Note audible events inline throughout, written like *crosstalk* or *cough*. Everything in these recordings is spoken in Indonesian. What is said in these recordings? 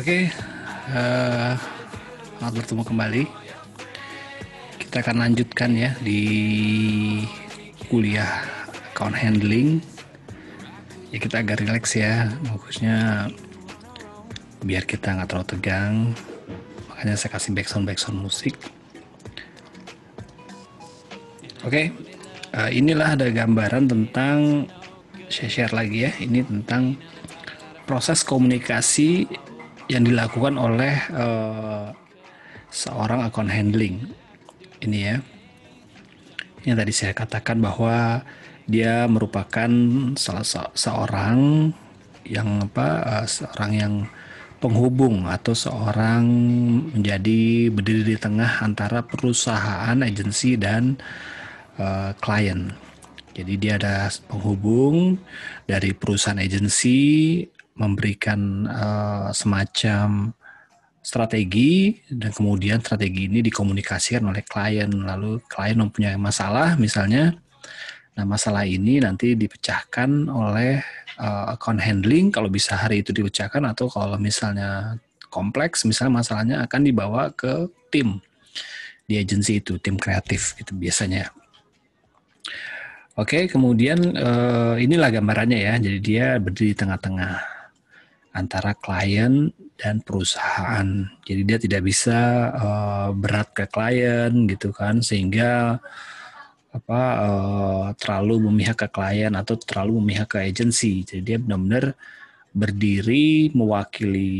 Oke, uh, selamat bertemu kembali. Kita akan lanjutkan ya di kuliah account handling. Ya kita agak rileks ya, bagusnya biar kita nggak terlalu tegang. Makanya saya kasih backsound backsound musik. Oke, uh, inilah ada gambaran tentang saya share lagi ya. Ini tentang proses komunikasi yang dilakukan oleh uh, seorang account handling ini ya yang tadi saya katakan bahwa dia merupakan salah se seorang yang apa uh, seorang yang penghubung atau seorang menjadi berdiri di tengah antara perusahaan agensi dan uh, klien. Jadi dia ada penghubung dari perusahaan agensi memberikan uh, semacam strategi dan kemudian strategi ini dikomunikasikan oleh klien. Lalu klien mempunyai masalah misalnya. Nah masalah ini nanti dipecahkan oleh uh, account handling kalau bisa hari itu dipecahkan atau kalau misalnya kompleks misalnya masalahnya akan dibawa ke tim di agensi itu tim kreatif gitu biasanya. Oke, kemudian uh, inilah gambarannya ya. Jadi dia berdiri di tengah-tengah antara klien dan perusahaan. Jadi dia tidak bisa uh, berat ke klien gitu kan sehingga apa uh, terlalu memihak ke klien atau terlalu memihak ke agensi. Jadi dia benar-benar berdiri mewakili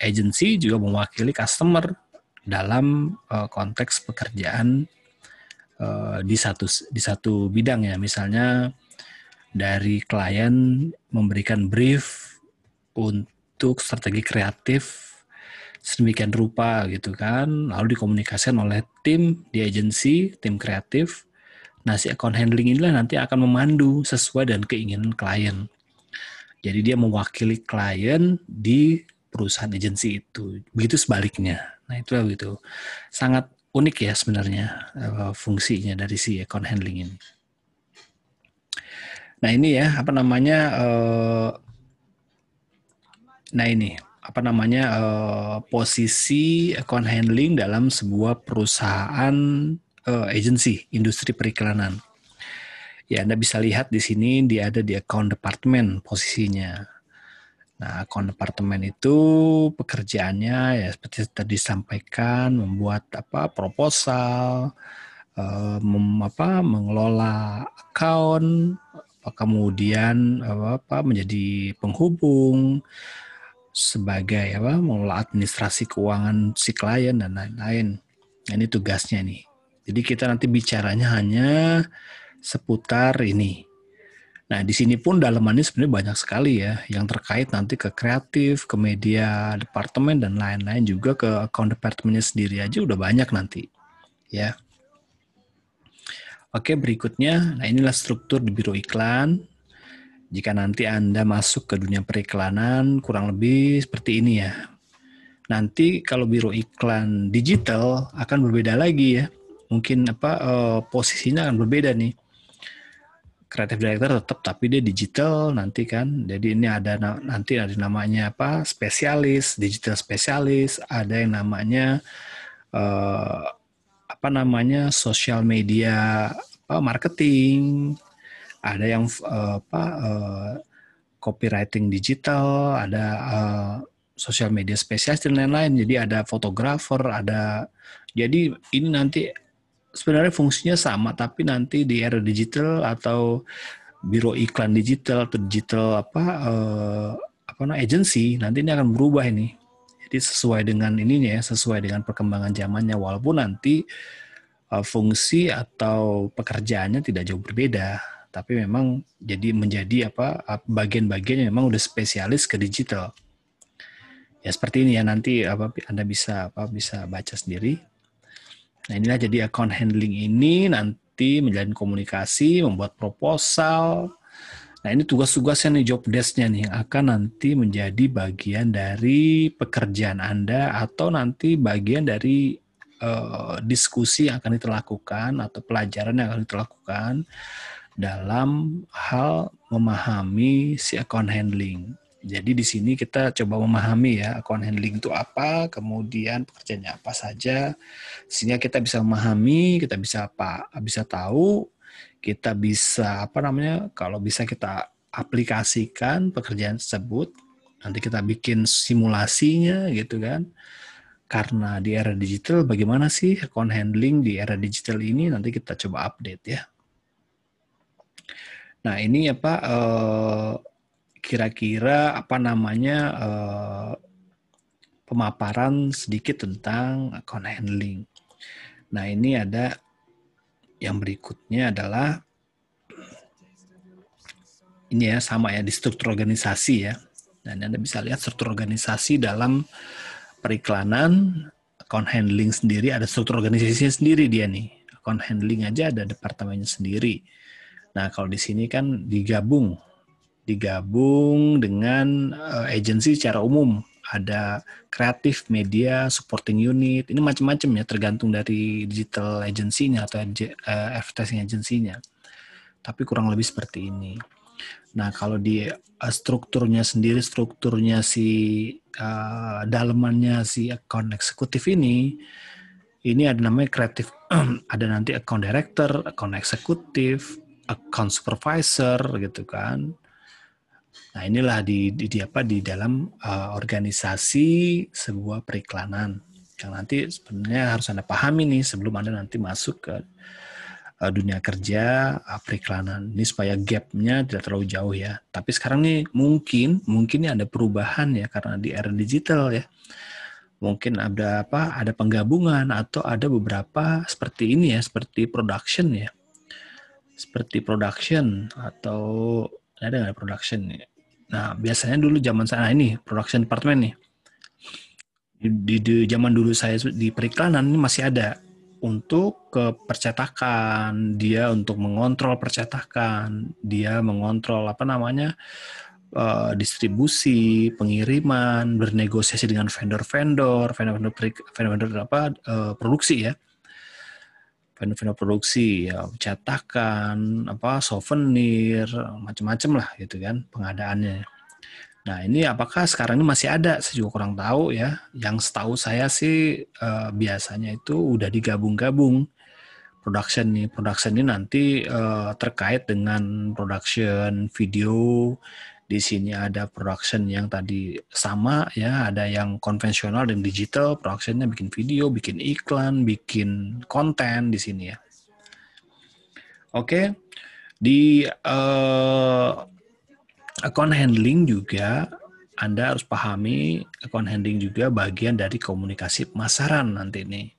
agensi juga mewakili customer dalam uh, konteks pekerjaan uh, di satu di satu bidang ya. Misalnya dari klien memberikan brief untuk strategi kreatif sedemikian rupa gitu kan. Lalu dikomunikasikan oleh tim di agensi tim kreatif. Nah si account handling inilah nanti akan memandu sesuai dengan keinginan klien. Jadi dia mewakili klien di perusahaan agensi itu. Begitu sebaliknya. Nah itu begitu. Sangat unik ya sebenarnya eh, fungsinya dari si account handling ini. Nah ini ya apa namanya eh, Nah ini apa namanya uh, posisi account handling dalam sebuah perusahaan uh, agency industri periklanan. Ya Anda bisa lihat di sini dia ada di account department posisinya. Nah account department itu pekerjaannya ya seperti tadi disampaikan membuat apa proposal, uh, mem, apa mengelola account, kemudian apa menjadi penghubung sebagai apa mengelola administrasi keuangan si klien dan lain-lain. Nah, ini tugasnya nih. Jadi kita nanti bicaranya hanya seputar ini. Nah, di sini pun dalamannya sebenarnya banyak sekali ya, yang terkait nanti ke kreatif, ke media departemen dan lain-lain juga ke account departemennya sendiri aja udah banyak nanti. Ya. Oke, berikutnya, nah inilah struktur di biro iklan. Jika nanti Anda masuk ke dunia periklanan, kurang lebih seperti ini ya. Nanti kalau biro iklan digital akan berbeda lagi ya. Mungkin apa uh, posisinya akan berbeda nih. Kreatif director tetap tapi dia digital nanti kan. Jadi ini ada nanti ada namanya apa? spesialis, digital spesialis, ada yang namanya uh, apa namanya? social media marketing, ada yang uh, apa uh, copywriting digital, ada uh, sosial media spesialis dan lain-lain. Jadi ada fotografer, ada jadi ini nanti sebenarnya fungsinya sama tapi nanti di era digital atau biro iklan digital atau digital apa uh, apa namanya agency nanti ini akan berubah ini. Jadi sesuai dengan ininya ya, sesuai dengan perkembangan zamannya walaupun nanti uh, fungsi atau pekerjaannya tidak jauh berbeda tapi memang jadi menjadi apa bagian-bagian yang memang udah spesialis ke digital. Ya seperti ini ya nanti apa Anda bisa apa bisa baca sendiri. Nah, inilah jadi account handling ini nanti menjalin komunikasi, membuat proposal. Nah, ini tugas-tugasnya nih job desk-nya nih yang akan nanti menjadi bagian dari pekerjaan Anda atau nanti bagian dari uh, diskusi yang akan diterlakukan atau pelajaran yang akan diterlakukan dalam hal memahami si account handling. Jadi di sini kita coba memahami ya account handling itu apa, kemudian pekerjaannya apa saja, sehingga kita bisa memahami, kita bisa apa, bisa tahu, kita bisa apa namanya, kalau bisa kita aplikasikan pekerjaan tersebut, nanti kita bikin simulasinya gitu kan. Karena di era digital, bagaimana sih account handling di era digital ini? Nanti kita coba update ya. Nah ini apa? Eh, kira-kira apa namanya uh, pemaparan sedikit tentang account handling. Nah ini ada yang berikutnya adalah ini ya sama ya di struktur organisasi ya. Dan Anda bisa lihat struktur organisasi dalam periklanan account handling sendiri ada struktur organisasinya sendiri dia nih. Account handling aja ada departemennya sendiri. Nah, kalau di sini kan digabung digabung dengan uh, agensi secara umum. Ada kreatif, media, supporting unit, ini macam-macam ya tergantung dari digital agency-nya atau uh, advertising agency-nya. Tapi kurang lebih seperti ini. Nah, kalau di uh, strukturnya sendiri, strukturnya si uh, dalemannya si account eksekutif ini, ini ada namanya kreatif, *clears throat* ada nanti account director, account eksekutif, account supervisor gitu kan. Nah, inilah di, di, di apa di dalam uh, organisasi sebuah periklanan yang nanti sebenarnya harus Anda pahami nih sebelum Anda nanti masuk ke uh, dunia kerja uh, periklanan. Ini supaya gapnya tidak terlalu jauh ya. Tapi sekarang nih mungkin mungkin ada perubahan ya karena di era digital ya. Mungkin ada apa? Ada penggabungan atau ada beberapa seperti ini ya, seperti production ya. Seperti production atau ada nggak production ya? Nah, biasanya dulu zaman saya nah ini production department nih. Di, di, di zaman dulu saya di periklanan ini masih ada untuk ke percetakan, dia untuk mengontrol percetakan, dia mengontrol apa namanya uh, distribusi, pengiriman, bernegosiasi dengan vendor-vendor, vendor-vendor vendor-vendor apa uh, produksi ya vendor-vendor produksi ya cetakan apa souvenir macam-macam lah gitu kan pengadaannya. Nah ini apakah sekarang ini masih ada? Saya juga kurang tahu ya. Yang setahu saya sih eh, biasanya itu udah digabung-gabung. Production nih production ini nanti eh, terkait dengan production video di sini ada production yang tadi sama ya, ada yang konvensional dan digital, productionnya bikin video, bikin iklan, bikin konten di sini ya. Oke, di uh, account handling juga Anda harus pahami account handling juga bagian dari komunikasi pemasaran nanti nih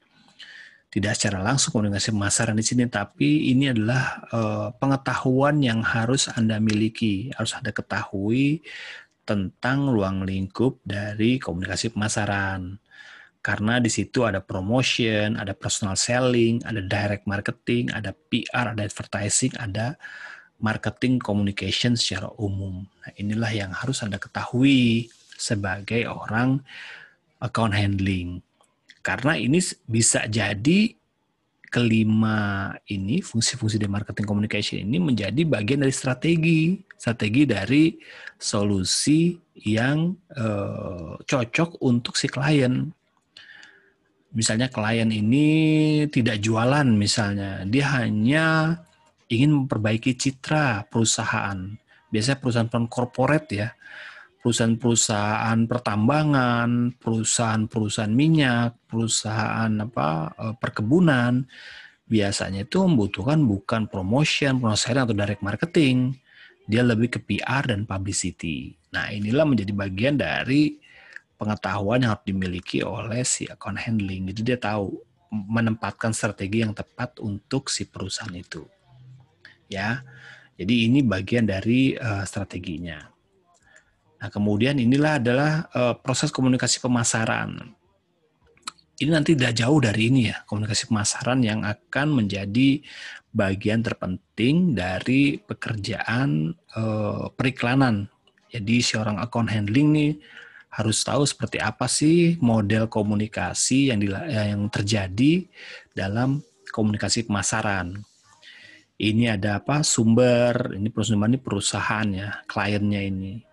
tidak secara langsung komunikasi pemasaran di sini, tapi ini adalah uh, pengetahuan yang harus Anda miliki, harus Anda ketahui tentang ruang lingkup dari komunikasi pemasaran. Karena di situ ada promotion, ada personal selling, ada direct marketing, ada PR, ada advertising, ada marketing communication secara umum. Nah, inilah yang harus Anda ketahui sebagai orang account handling karena ini bisa jadi kelima ini fungsi-fungsi di marketing communication ini menjadi bagian dari strategi. Strategi dari solusi yang eh, cocok untuk si klien. Misalnya klien ini tidak jualan misalnya dia hanya ingin memperbaiki citra perusahaan. Biasanya perusahaan-perusahaan korporat ya perusahaan-perusahaan pertambangan, perusahaan-perusahaan minyak, perusahaan apa eh, perkebunan biasanya itu membutuhkan bukan promotion, promotion atau direct marketing. Dia lebih ke PR dan publicity. Nah, inilah menjadi bagian dari pengetahuan yang harus dimiliki oleh si account handling. Jadi dia tahu menempatkan strategi yang tepat untuk si perusahaan itu. Ya. Jadi ini bagian dari uh, strateginya. Nah, kemudian inilah adalah uh, proses komunikasi pemasaran. Ini nanti tidak jauh dari ini ya, komunikasi pemasaran yang akan menjadi bagian terpenting dari pekerjaan uh, periklanan. Jadi seorang account handling nih harus tahu seperti apa sih model komunikasi yang yang terjadi dalam komunikasi pemasaran. Ini ada apa sumber, ini perusahaan ini perusahaan ya, kliennya ini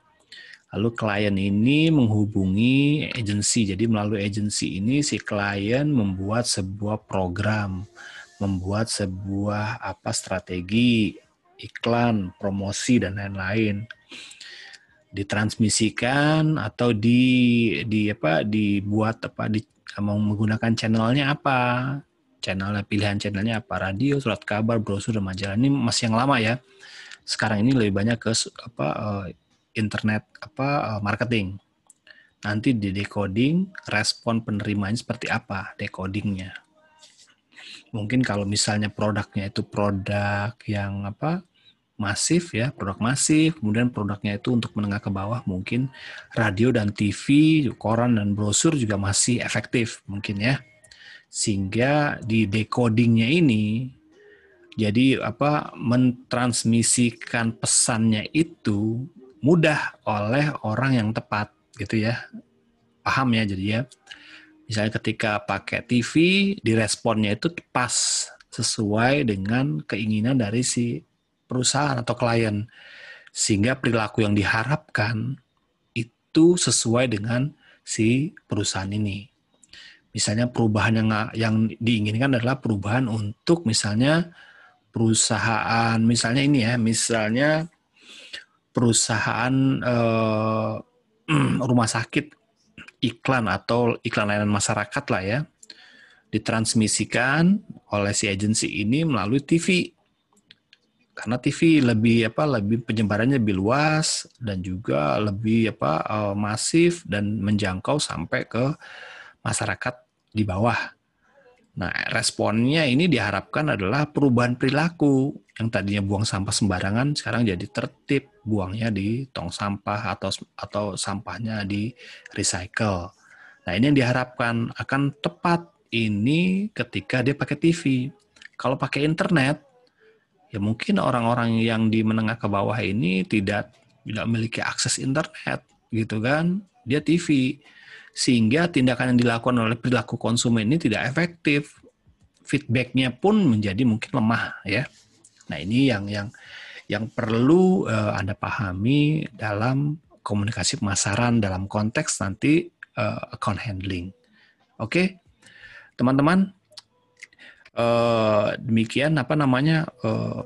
Lalu klien ini menghubungi agensi. Jadi melalui agensi ini si klien membuat sebuah program, membuat sebuah apa strategi, iklan, promosi dan lain-lain. Ditransmisikan atau di di apa dibuat apa di mau menggunakan channelnya apa? Channelnya pilihan channelnya apa? Radio, surat kabar, brosur dan majalah. Ini masih yang lama ya. Sekarang ini lebih banyak ke apa eh, internet apa eh, marketing. Nanti di decoding respon penerimanya seperti apa decodingnya. Mungkin kalau misalnya produknya itu produk yang apa masif ya, produk masif, kemudian produknya itu untuk menengah ke bawah mungkin radio dan TV, koran dan brosur juga masih efektif mungkin ya. Sehingga di decodingnya ini jadi apa mentransmisikan pesannya itu mudah oleh orang yang tepat gitu ya. Paham ya jadi ya. Misalnya ketika pakai TV, diresponnya itu pas sesuai dengan keinginan dari si perusahaan atau klien. Sehingga perilaku yang diharapkan itu sesuai dengan si perusahaan ini. Misalnya perubahan yang yang diinginkan adalah perubahan untuk misalnya perusahaan misalnya ini ya, misalnya perusahaan eh, *clears throat* rumah sakit iklan atau iklan layanan masyarakat lah ya ditransmisikan oleh si agensi ini melalui TV karena TV lebih apa lebih penyebarannya lebih luas dan juga lebih apa eh, masif dan menjangkau sampai ke masyarakat di bawah Nah, responnya ini diharapkan adalah perubahan perilaku yang tadinya buang sampah sembarangan sekarang jadi tertib, buangnya di tong sampah atau atau sampahnya di recycle. Nah, ini yang diharapkan akan tepat ini ketika dia pakai TV. Kalau pakai internet, ya mungkin orang-orang yang di menengah ke bawah ini tidak tidak memiliki akses internet, gitu kan? Dia TV sehingga tindakan yang dilakukan oleh perilaku konsumen ini tidak efektif. Feedbacknya pun menjadi mungkin lemah ya. Nah ini yang yang yang perlu uh, anda pahami dalam komunikasi pemasaran dalam konteks nanti uh, account handling. Oke, okay? teman-teman. Uh, demikian apa namanya uh,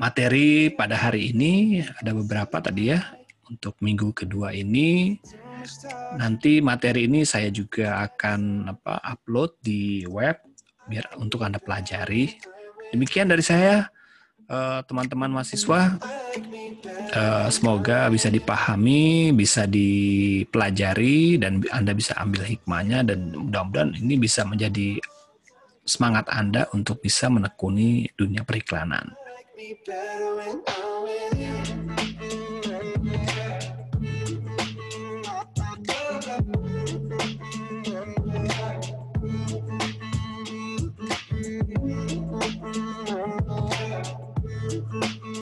materi pada hari ini ada beberapa tadi ya untuk minggu kedua ini. Nanti materi ini saya juga akan apa upload di web biar untuk Anda pelajari. Demikian dari saya eh, teman-teman mahasiswa. Eh, semoga bisa dipahami, bisa dipelajari dan Anda bisa ambil hikmahnya dan mudah-mudahan ini bisa menjadi semangat Anda untuk bisa menekuni dunia periklanan.